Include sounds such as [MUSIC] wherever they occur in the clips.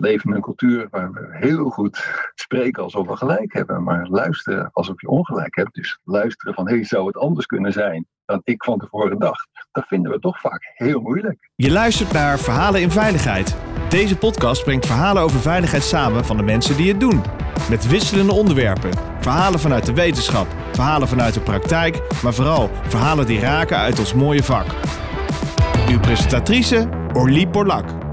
leven in een cultuur waar we heel goed spreken alsof we gelijk hebben, maar luisteren alsof je ongelijk hebt. Dus luisteren van, hé, hey, zou het anders kunnen zijn dan ik van tevoren dacht? Dat vinden we toch vaak heel moeilijk. Je luistert naar Verhalen in Veiligheid. Deze podcast brengt verhalen over veiligheid samen van de mensen die het doen. Met wisselende onderwerpen. Verhalen vanuit de wetenschap, verhalen vanuit de praktijk, maar vooral verhalen die raken uit ons mooie vak. Uw presentatrice Orlie Borlak.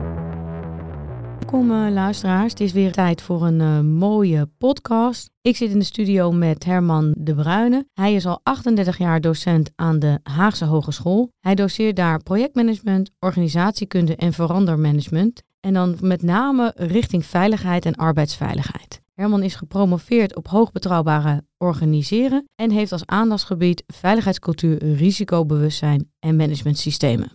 Welkom uh, luisteraars, het is weer tijd voor een uh, mooie podcast. Ik zit in de studio met Herman de Bruyne. Hij is al 38 jaar docent aan de Haagse Hogeschool. Hij doseert daar projectmanagement, organisatiekunde en verandermanagement. En dan met name richting veiligheid en arbeidsveiligheid. Herman is gepromoveerd op hoogbetrouwbare organiseren en heeft als aandachtsgebied veiligheidscultuur, risicobewustzijn en managementsystemen.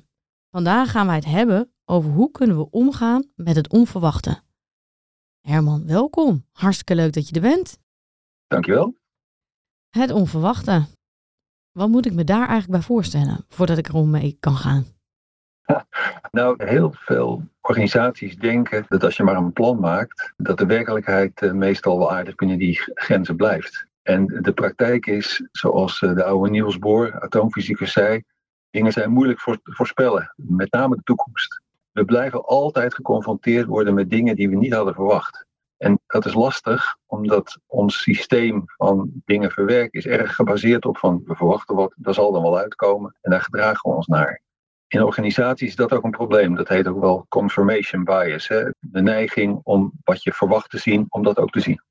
Vandaag gaan wij het hebben over hoe kunnen we omgaan met het onverwachte. Herman, welkom. Hartstikke leuk dat je er bent. Dankjewel. Het onverwachte. Wat moet ik me daar eigenlijk bij voorstellen voordat ik erom mee kan gaan? Nou, heel veel organisaties denken dat als je maar een plan maakt, dat de werkelijkheid eh, meestal wel aardig binnen die grenzen blijft. En de praktijk is, zoals eh, de oude Niels Bohr, atoomfysicus, zei, dingen zijn moeilijk voor, voorspellen, met name de toekomst. We blijven altijd geconfronteerd worden met dingen die we niet hadden verwacht. En dat is lastig, omdat ons systeem van dingen verwerken is erg gebaseerd op van we verwachten wat, dat zal dan wel uitkomen en daar gedragen we ons naar. In organisaties is dat ook een probleem. Dat heet ook wel confirmation bias. Hè? De neiging om wat je verwacht te zien, om dat ook te zien.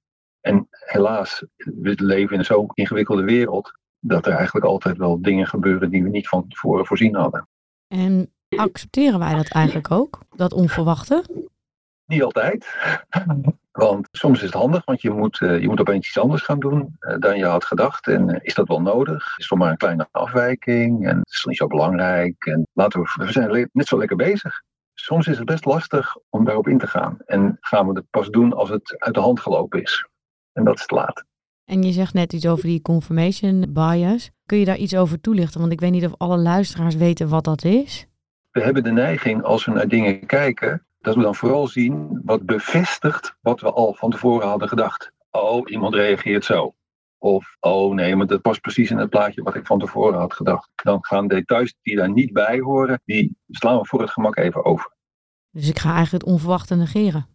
En helaas, we leven in zo'n ingewikkelde wereld dat er eigenlijk altijd wel dingen gebeuren die we niet van tevoren voorzien hadden. En accepteren wij dat eigenlijk ook, dat onverwachte? Niet altijd. [LAUGHS] Want soms is het handig, want je moet, uh, je moet opeens iets anders gaan doen uh, dan je had gedacht. En uh, is dat wel nodig? Is er maar een kleine afwijking en het is niet zo belangrijk. En laten we, we zijn net zo lekker bezig. Soms is het best lastig om daarop in te gaan. En gaan we het pas doen als het uit de hand gelopen is. En dat is te laat. En je zegt net iets over die confirmation bias. Kun je daar iets over toelichten? Want ik weet niet of alle luisteraars weten wat dat is. We hebben de neiging als we naar dingen kijken, dat we dan vooral zien wat bevestigt wat we al van tevoren hadden gedacht. Oh, iemand reageert zo. Of, oh nee, maar dat past precies in het plaatje wat ik van tevoren had gedacht. Dan gaan details die daar niet bij horen, die slaan we voor het gemak even over. Dus ik ga eigenlijk het onverwachte negeren.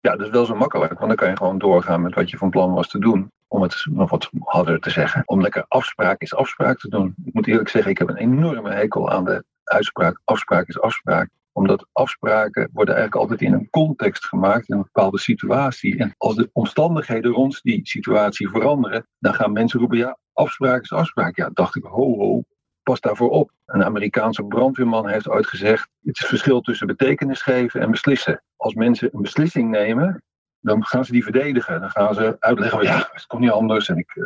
Ja, dat is wel zo makkelijk, want dan kan je gewoon doorgaan met wat je van plan was te doen. Om het nog wat harder te zeggen. Om lekker afspraak is afspraak te doen. Ik moet eerlijk zeggen, ik heb een enorme hekel aan de uitspraak. Afspraak is afspraak omdat afspraken worden eigenlijk altijd in een context gemaakt, in een bepaalde situatie. En als de omstandigheden rond die situatie veranderen, dan gaan mensen roepen, ja, afspraak is afspraak. Ja, dacht ik, ho, ho, pas daarvoor op. Een Amerikaanse brandweerman heeft ooit gezegd, het is verschil tussen betekenis geven en beslissen. Als mensen een beslissing nemen, dan gaan ze die verdedigen. Dan gaan ze uitleggen, ja, het kon niet anders en ik uh,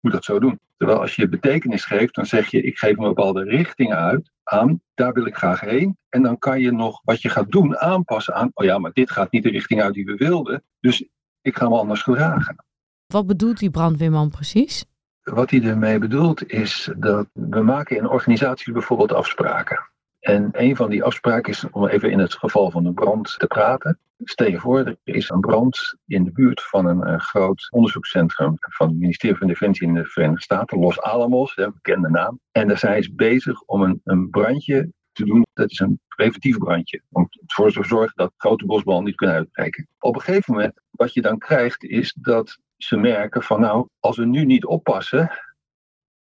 moet dat zo doen. Terwijl als je betekenis geeft, dan zeg je, ik geef een bepaalde richting uit aan, daar wil ik graag heen. En dan kan je nog wat je gaat doen aanpassen aan, oh ja, maar dit gaat niet de richting uit die we wilden. Dus ik ga me anders gedragen. Wat bedoelt die brandweerman precies? Wat hij ermee bedoelt is dat we maken in organisaties bijvoorbeeld afspraken. En een van die afspraken is om even in het geval van een brand te praten. Stel voor, er is een brand in de buurt van een, een groot onderzoekscentrum van het ministerie van Defensie in de Verenigde Staten, Los Alamos, een bekende naam. En daar zijn ze bezig om een, een brandje te doen. Dat is een preventief brandje. Om ervoor te zorgen dat grote bosbranden niet kunnen uitbreken. Op een gegeven moment, wat je dan krijgt, is dat ze merken van nou, als we nu niet oppassen,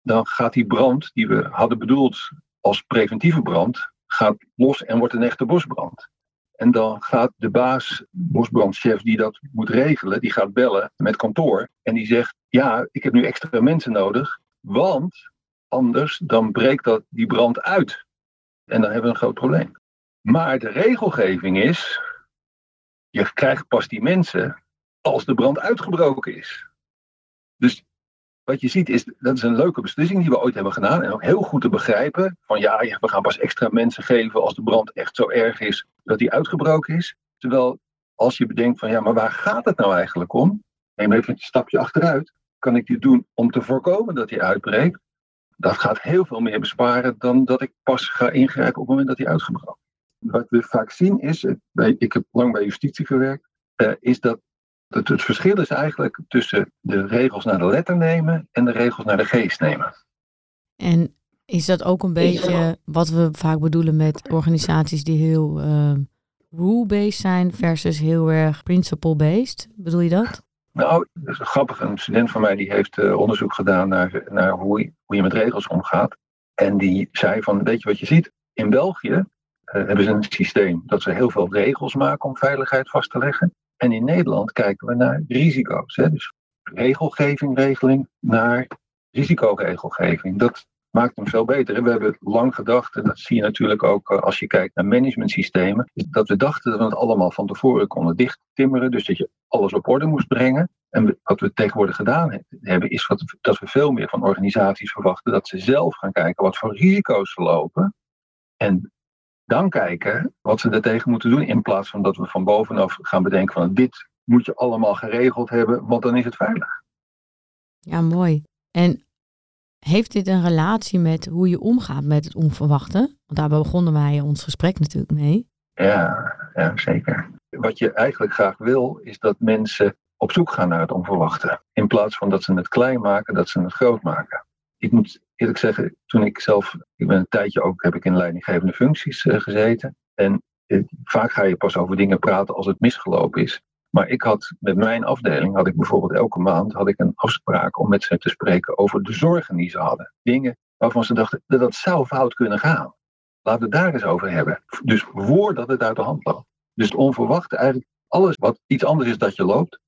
dan gaat die brand die we hadden bedoeld als preventieve brand, gaat los en wordt een echte bosbrand. En dan gaat de baas, bosbrandchef die dat moet regelen, die gaat bellen met kantoor. En die zegt, ja, ik heb nu extra mensen nodig, want anders dan breekt dat die brand uit. En dan hebben we een groot probleem. Maar de regelgeving is, je krijgt pas die mensen als de brand uitgebroken is. Dus wat je ziet is, dat is een leuke beslissing die we ooit hebben gedaan. En ook heel goed te begrijpen. Van ja, we gaan pas extra mensen geven als de brand echt zo erg is dat die uitgebroken is. Terwijl als je bedenkt van ja, maar waar gaat het nou eigenlijk om? Neem even een stapje achteruit. Kan ik dit doen om te voorkomen dat die uitbreekt? Dat gaat heel veel meer besparen dan dat ik pas ga ingrijpen op het moment dat hij uitgebroken Wat we vaak zien is, ik heb lang bij justitie gewerkt, is dat het, het verschil is eigenlijk tussen de regels naar de letter nemen en de regels naar de geest nemen. En is dat ook een beetje wat we vaak bedoelen met organisaties die heel uh, rule-based zijn versus heel erg principle-based? Bedoel je dat? Nou, dat is grappig. Een student van mij die heeft uh, onderzoek gedaan naar, naar hoe, je, hoe je met regels omgaat. En die zei van, weet je wat je ziet? In België uh, hebben ze een systeem dat ze heel veel regels maken om veiligheid vast te leggen. En in Nederland kijken we naar risico's. Hè? Dus regelgeving, regeling naar risicoregelgeving. Dat maakt hem veel beter. We hebben lang gedacht, en dat zie je natuurlijk ook eh, als je kijkt naar managementsystemen, dat we dachten dat we het allemaal van tevoren konden dichttimmeren, dus dat je alles op orde moest brengen. En wat we tegenwoordig gedaan hebben, is dat we veel meer van organisaties verwachten dat ze zelf gaan kijken wat voor risico's ze lopen. En dan kijken wat ze daartegen moeten doen, in plaats van dat we van bovenaf gaan bedenken van dit moet je allemaal geregeld hebben, want dan is het veilig. Ja, mooi. En heeft dit een relatie met hoe je omgaat met het onverwachte? Want daar begonnen wij ons gesprek natuurlijk mee. Ja, ja, zeker. Wat je eigenlijk graag wil, is dat mensen op zoek gaan naar het onverwachte. In plaats van dat ze het klein maken, dat ze het groot maken. Ik moet eerlijk zeggen, toen ik zelf, ik ben een tijdje ook, heb ik in leidinggevende functies uh, gezeten. En uh, vaak ga je pas over dingen praten als het misgelopen is. Maar ik had met mijn afdeling, had ik bijvoorbeeld elke maand had ik een afspraak om met ze te spreken over de zorgen die ze hadden. Dingen waarvan ze dachten dat dat zou fout kunnen gaan. Laten we het daar eens over hebben. Dus voordat het uit de hand loopt. Dus het onverwachte, eigenlijk alles wat iets anders is dat je loopt.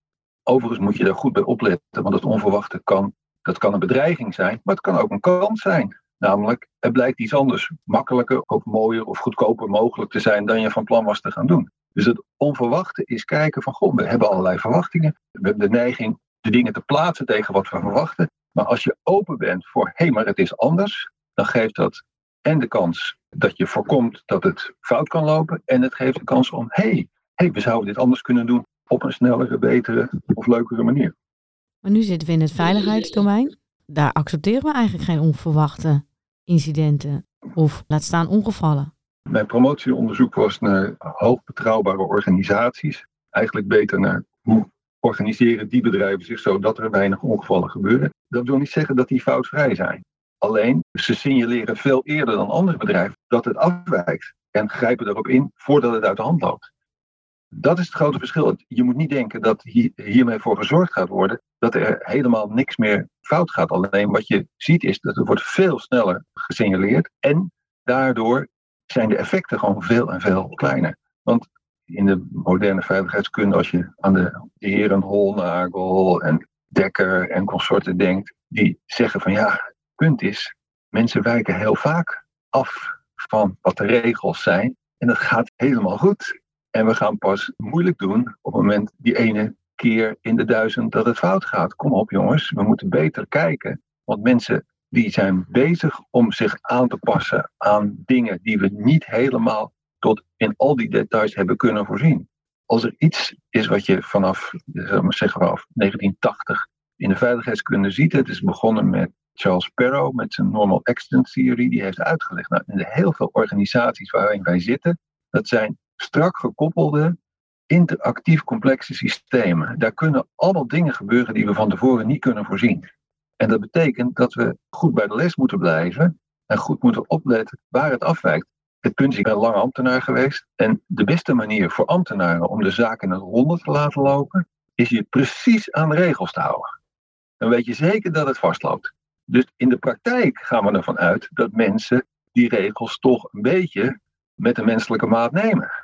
Overigens moet je daar goed bij opletten, want het onverwachte kan, dat kan een bedreiging zijn, maar het kan ook een kans zijn. Namelijk, er blijkt iets anders makkelijker of mooier of goedkoper mogelijk te zijn dan je van plan was te gaan doen. Dus het onverwachte is kijken van, goh, we hebben allerlei verwachtingen. We hebben de neiging de dingen te plaatsen tegen wat we verwachten. Maar als je open bent voor, hé, hey, maar het is anders, dan geeft dat en de kans dat je voorkomt dat het fout kan lopen. En het geeft de kans om, hé, hey, hey, we zouden dit anders kunnen doen op een snellere, betere of leukere manier. Maar nu zitten we in het veiligheidsdomein. Daar accepteren we eigenlijk geen onverwachte incidenten of laat staan ongevallen. Mijn promotieonderzoek was naar hoogbetrouwbare organisaties. Eigenlijk beter naar hoe organiseren die bedrijven zich zodat er weinig ongevallen gebeuren. Dat wil niet zeggen dat die foutvrij zijn. Alleen, ze signaleren veel eerder dan andere bedrijven dat het afwijkt en grijpen erop in voordat het uit de hand loopt. Dat is het grote verschil. Je moet niet denken dat hiermee voor gezorgd gaat worden dat er helemaal niks meer fout gaat. Alleen wat je ziet is dat er wordt veel sneller gesignaleerd en daardoor zijn de effecten gewoon veel en veel kleiner. Want in de moderne veiligheidskunde, als je aan de heren Holnagel en Dekker en consorten denkt, die zeggen van ja, het punt is, mensen wijken heel vaak af van wat de regels zijn. En dat gaat helemaal goed. En we gaan pas moeilijk doen op het moment die ene keer in de duizend dat het fout gaat. Kom op jongens, we moeten beter kijken. Want mensen die zijn bezig om zich aan te passen aan dingen die we niet helemaal tot in al die details hebben kunnen voorzien. Als er iets is wat je vanaf, zeggen vanaf 1980 in de veiligheidskunde ziet, het is begonnen met Charles Perrow met zijn Normal Accident Theory, die heeft uitgelegd. Nou, in heel veel organisaties waarin wij zitten, dat zijn strak gekoppelde, interactief complexe systemen. Daar kunnen allemaal dingen gebeuren die we van tevoren niet kunnen voorzien. En dat betekent dat we goed bij de les moeten blijven en goed moeten opletten waar het afwijkt. Het punt is, ik ben lang ambtenaar geweest. En de beste manier voor ambtenaren om de zaak in het ronde te laten lopen, is je precies aan de regels te houden. Dan weet je zeker dat het vastloopt. Dus in de praktijk gaan we ervan uit dat mensen die regels toch een beetje met de menselijke maat nemen.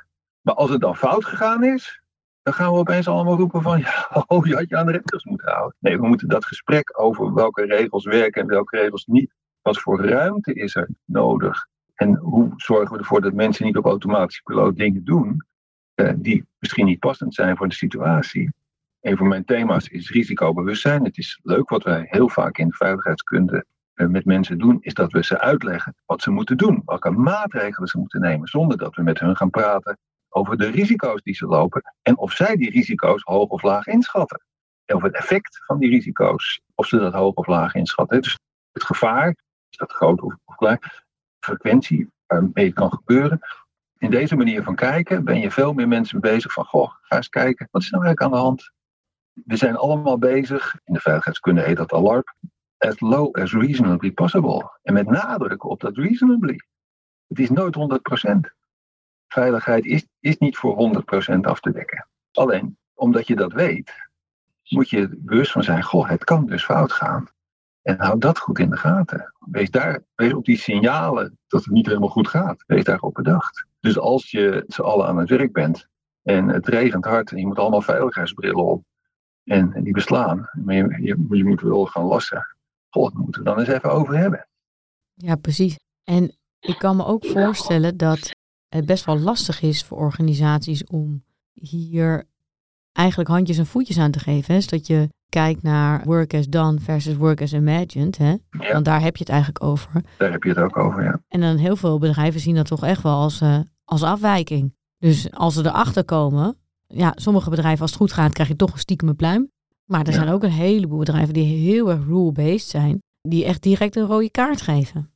Maar als het dan fout gegaan is, dan gaan we opeens allemaal roepen van, [LAUGHS] ja, oh, je had je aan de regels moeten houden. Nee, we moeten dat gesprek over welke regels werken en welke regels niet, wat voor ruimte is er nodig en hoe zorgen we ervoor dat mensen niet op automatische piloot dingen doen eh, die misschien niet passend zijn voor de situatie. Een van mijn thema's is risicobewustzijn. Het is leuk wat wij heel vaak in de veiligheidskunde eh, met mensen doen, is dat we ze uitleggen wat ze moeten doen, welke maatregelen ze moeten nemen, zonder dat we met hun gaan praten over de risico's die ze lopen en of zij die risico's hoog of laag inschatten. En over het effect van die risico's, of ze dat hoog of laag inschatten. Dus het gevaar, is dat groot of, klein, frequentie waarmee het kan gebeuren, In deze manier van kijken ben je veel meer mensen bezig van, goh, ga eens kijken, wat is nou eigenlijk aan de hand? We zijn allemaal bezig, in de veiligheidskunde heet dat alarm, as low as reasonably possible. En met nadruk op dat reasonably. Het is nooit 100%. Veiligheid is, is niet voor 100% af te dekken. Alleen, omdat je dat weet, moet je bewust van zijn, goh, het kan dus fout gaan. En houd dat goed in de gaten. Wees, daar, wees op die signalen dat het niet helemaal goed gaat. Wees daarop bedacht. Dus als je z'n allen aan het werk bent en het regent hard en je moet allemaal veiligheidsbrillen op en, die beslaan, maar je, je, je moet wel gaan lassen. God, daar moeten we dan eens even over hebben. Ja, precies. En ik kan me ook voorstellen dat het best wel lastig is voor organisaties om hier eigenlijk handjes en voetjes aan te geven. Hè? Zodat je kijkt naar work as done versus work as imagined. Hè? Want daar heb je het eigenlijk over. Daar heb je het ook over, ja. En dan heel veel bedrijven zien dat toch echt wel als, uh, als afwijking. Dus als ze erachter komen, ja, sommige bedrijven als het goed gaat, krijg je toch een stiekem pluim. Maar er zijn ook een heleboel bedrijven die heel erg rule-based zijn, die echt direct een rode kaart geven.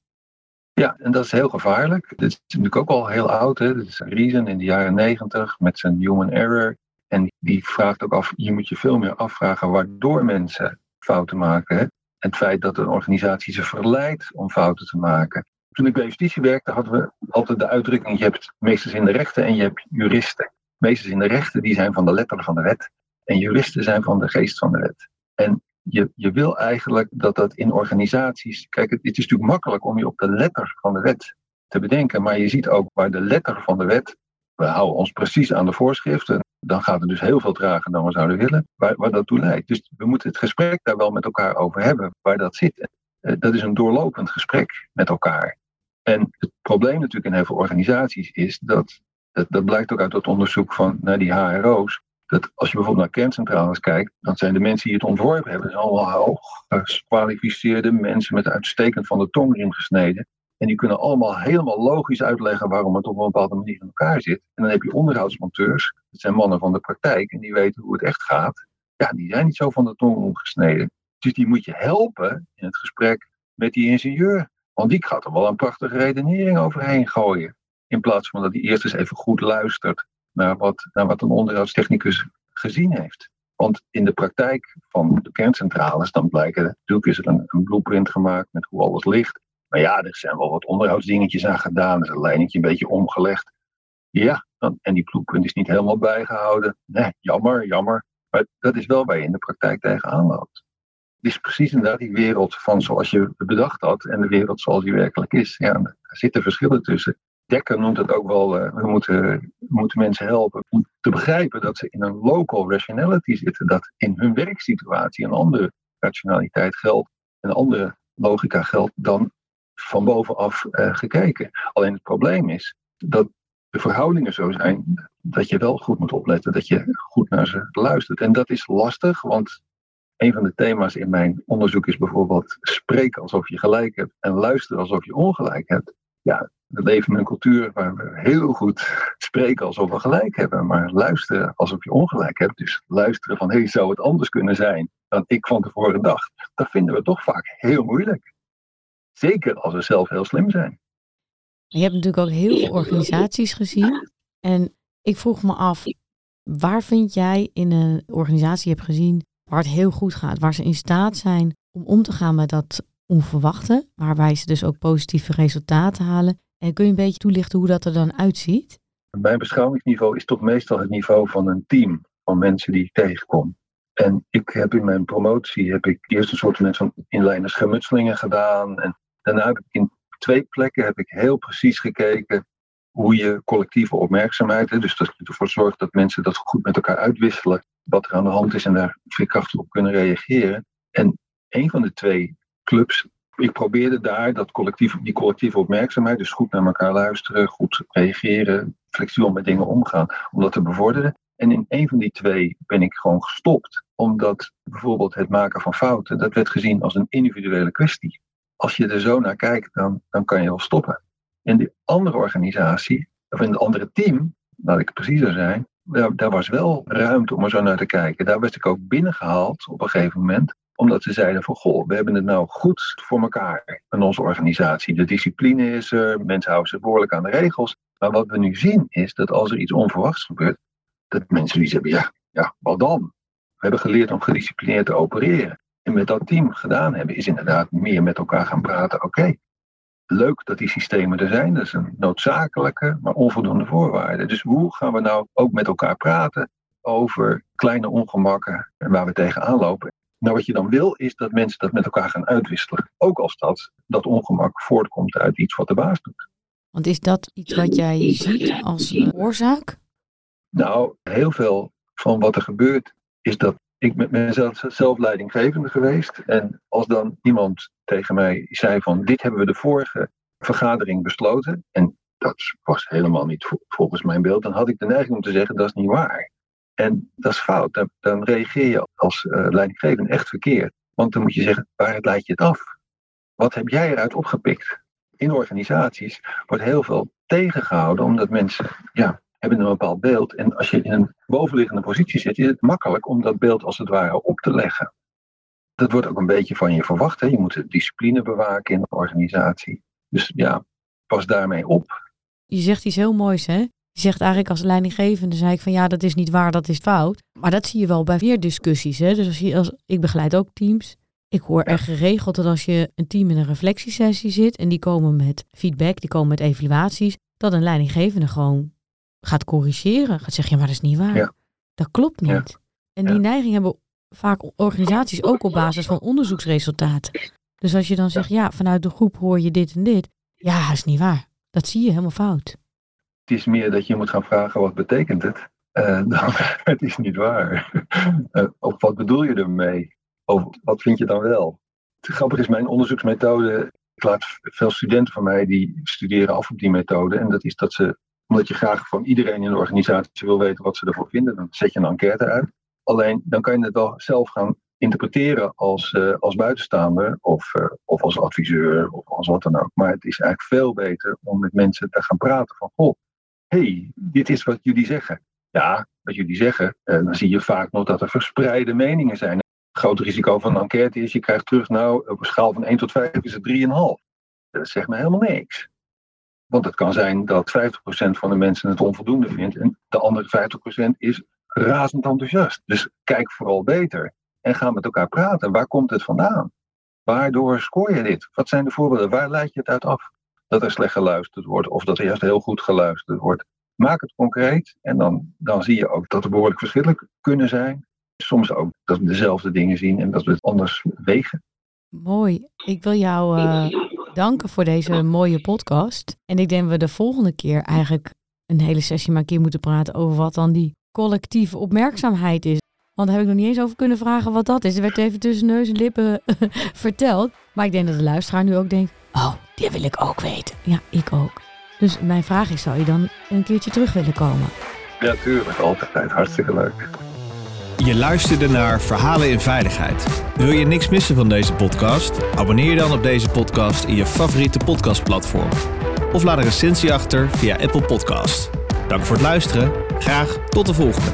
Ja, en dat is heel gevaarlijk. Dit is natuurlijk ook al heel oud. Hè? Dit is Reason in de jaren negentig met zijn human error. En die vraagt ook af, je moet je veel meer afvragen waardoor mensen fouten maken. Hè? Het feit dat een organisatie ze verleidt om fouten te maken. Toen ik bij justitie werkte, hadden we altijd de uitdrukking: je hebt meesters in de rechten en je hebt juristen. Meesters in de rechten die zijn van de letter van de wet. En juristen zijn van de geest van de wet. En je, je wil eigenlijk dat dat in organisaties. Kijk, het, is natuurlijk makkelijk om je op de letter van de wet te bedenken. Maar je ziet ook waar de letter van de wet. We houden ons precies aan de voorschriften. Dan gaat het dus heel veel trager dan we zouden willen. Waar, waar dat toe leidt. Dus we moeten het gesprek daar wel met elkaar over hebben. Waar dat zit. Eh, dat is een doorlopend gesprek met elkaar. En het probleem natuurlijk in heel veel organisaties is dat. Dat, dat blijkt ook uit dat onderzoek van naar die HRO's dat als je bijvoorbeeld naar kerncentrales kijkt, dan zijn de mensen die het ontworpen hebben, allemaal hoog gekwalificeerde mensen met uitstekend van de tong erin gesneden. En die kunnen allemaal helemaal logisch uitleggen waarom het op een bepaalde manier in elkaar zit. En dan heb je onderhoudsmonteurs, dat zijn mannen van de praktijk en die weten hoe het echt gaat. Ja, die zijn niet zo van de tong omgesneden. Dus die moet je helpen in het gesprek met die ingenieur. Want die gaat er wel een prachtige redenering overheen gooien. In plaats van dat hij eerst eens even goed luistert naar wat, naar wat een onderhoudstechnicus gezien heeft. Want in de praktijk van de kerncentrales, dan blijken, natuurlijk is er een, blueprint gemaakt met hoe alles ligt. Maar ja, er zijn wel wat onderhoudsdingetjes aan gedaan, er is een lijntje een beetje omgelegd. Ja, dan, en die blueprint is niet helemaal bijgehouden. Nee, jammer, jammer. Maar dat is wel waar je in de praktijk tegenaan loopt. Het is precies inderdaad die wereld van zoals je bedacht had en de wereld zoals die werkelijk is. Ja, daar zitten verschillen tussen. Dekker noemt het ook wel, uh, we, moeten, moeten mensen helpen om te begrijpen dat ze in een local rationality zitten. Dat in hun werksituatie een andere rationaliteit geldt, een andere logica geldt dan van bovenaf uh, gekeken. Alleen het probleem is dat de verhoudingen zo zijn dat je wel goed moet opletten, dat je goed naar ze luistert. En dat is lastig, want een van de thema's in mijn onderzoek is bijvoorbeeld spreken alsof je gelijk hebt en luisteren alsof je ongelijk hebt. Ja, we leven in een cultuur waar we heel goed spreken alsof we gelijk hebben, maar luisteren alsof je ongelijk hebt. Dus luisteren van, hé, hey, zou het anders kunnen zijn dan ik van tevoren dacht? Dat vinden we toch vaak heel moeilijk. Zeker als we zelf heel slim zijn. Je hebt natuurlijk ook heel veel organisaties gezien. En ik vroeg me af, waar vind jij in een organisatie hebt gezien waar het heel goed gaat, waar ze in staat zijn om om te gaan met dat onverwachte, waarbij ze dus ook positieve resultaten halen. En kun je een beetje toelichten hoe dat er dan uitziet? Mijn beschouwingsniveau is toch meestal het niveau van een team van mensen die ik tegenkom. En ik heb in mijn promotie heb ik eerst een soort van inlijnen schermutselingen gedaan. En daarna heb ik in twee plekken heb ik heel precies gekeken hoe je collectieve opmerkzaamheid, dus dat je ervoor zorgt dat mensen dat goed met elkaar uitwisselen, wat er aan de hand is en daar veerkrachtig op kunnen reageren. En een van de twee clubs. Ik probeerde daar dat collectief, die collectieve opmerkzaamheid, dus goed naar elkaar luisteren, goed reageren, flexibel met dingen omgaan, om dat te bevorderen. En in een van die twee ben ik gewoon gestopt, omdat bijvoorbeeld het maken van fouten, dat werd gezien als een individuele kwestie. Als je er zo naar kijkt, dan, dan kan je wel stoppen. In die andere organisatie, of in het andere team, laat ik preciezer zijn, daar, daar was wel ruimte om er zo naar te kijken. Daar werd ik ook binnengehaald op een gegeven moment Omdat ze zeiden van, goh, we hebben het nou goed voor elkaar in onze organisatie. De discipline is er, mensen houden zich behoorlijk aan de regels. Maar wat we nu zien is dat als er iets onverwachts gebeurt, dat mensen die zeggen, ja, ja, wat dan? We hebben geleerd om gedisciplineerd te opereren. En met dat team gedaan hebben, is inderdaad meer met elkaar gaan praten. Oké, leuk dat die systemen er zijn. Dat is een noodzakelijke, maar onvoldoende voorwaarde. Dus hoe gaan we nou ook met elkaar praten over kleine ongemakken waar we tegenaan lopen? Nou, wat je dan wil, is dat mensen dat met elkaar gaan uitwisselen. Ook als dat, dat ongemak voortkomt uit iets wat de baas doet. Want is dat iets wat jij ziet als oorzaak? Nou, heel veel van wat er gebeurt, is dat ik met mezelf zelf leidinggevende geweest. En als dan iemand tegen mij zei van dit hebben we de vorige vergadering besloten. En dat was helemaal niet volgens mijn beeld. Dan had ik de neiging om te zeggen dat is niet waar. En dat is fout. Dan, reageer je als uh, leidinggevende echt verkeerd. Want dan moet je zeggen, waaruit leid je het af? Wat heb jij eruit opgepikt? In organisaties wordt heel veel tegengehouden omdat mensen ja, hebben een bepaald beeld. En als je in een bovenliggende positie zit, is het makkelijk om dat beeld als het ware op te leggen. Dat wordt ook een beetje van je verwacht. Hè? Je moet de discipline bewaken in een organisatie. Dus ja, pas daarmee op. Je zegt iets heel moois, hè? Je zegt eigenlijk als leidinggevende, zei ik van ja, dat is niet waar, dat is fout. Maar dat zie je wel bij meer discussies. Hè? Dus als je, als, ik begeleid ook teams. Ik hoor er geregeld dat als je een team in een reflectiesessie zit en die komen met feedback, die komen met evaluaties, dat een leidinggevende gewoon gaat corrigeren. Gaat zeggen, ja, maar dat is niet waar. Ja. Dat klopt niet. Ja. En die Ja. neiging hebben vaak organisaties ook op basis van onderzoeksresultaten. Dus als je dan zegt, ja, vanuit de groep hoor je dit en dit. Ja, dat is niet waar. Dat zie je helemaal fout. Is meer dat je moet gaan vragen wat betekent het. Eh, [LAUGHS] dan, het is niet waar. [LAUGHS] Eh, of wat bedoel je ermee? Of wat vind je dan wel? Het grappige is mijn onderzoeksmethode. Ik laat veel studenten van mij die studeren af op die methode. En dat is dat ze, omdat je graag van iedereen in de organisatie wil weten wat ze ervoor vinden, dan zet je een enquête uit. Alleen dan kan je het wel zelf gaan interpreteren als, eh, als buitenstaander of, of als adviseur of als wat dan ook. Maar het is eigenlijk veel beter om met mensen te gaan praten van, goh, hey, dit is wat jullie zeggen. Ja, wat jullie zeggen, eh, dan zie je vaak nog dat er verspreide meningen zijn. Het grote risico van een enquête is, je krijgt terug, nou, op een schaal van 1 tot 5 is het 3,5. Dat zegt me helemaal niks. Want het kan zijn dat 50% van de mensen het onvoldoende vindt en de andere 50% is razend enthousiast. Dus kijk vooral beter en ga met elkaar praten. Waar komt het vandaan? Waardoor scoor je dit? Wat zijn de voorbeelden? Waar leid je het uit af? Dat er slecht geluisterd wordt of dat er juist heel goed geluisterd wordt. Maak het concreet en dan, dan zie je ook dat er behoorlijk verschillen kunnen zijn. Soms ook dat we dezelfde dingen zien en dat we het anders wegen. Mooi. Ik wil jou eh, danken voor deze mooie podcast. En ik denk we de volgende keer eigenlijk een hele sessie maar een keer moeten praten over wat dan die collectieve opmerkzaamheid is. Want daar heb ik nog niet eens over kunnen vragen wat dat is. Er werd even tussen neus en lippen [LAUGHS] verteld. Maar ik denk dat de luisteraar nu ook denkt, oh, die wil ik ook weten. Ja, ik ook. Dus mijn vraag is, zou je dan een keertje terug willen komen? Ja, tuurlijk. Altijd. Hartstikke leuk. Je luisterde naar Verhalen in Veiligheid. Wil je niks missen van deze podcast? Abonneer je dan op deze podcast in je favoriete podcastplatform. Of laat een recensie achter via Apple Podcast. Dank voor het luisteren. Graag tot de volgende.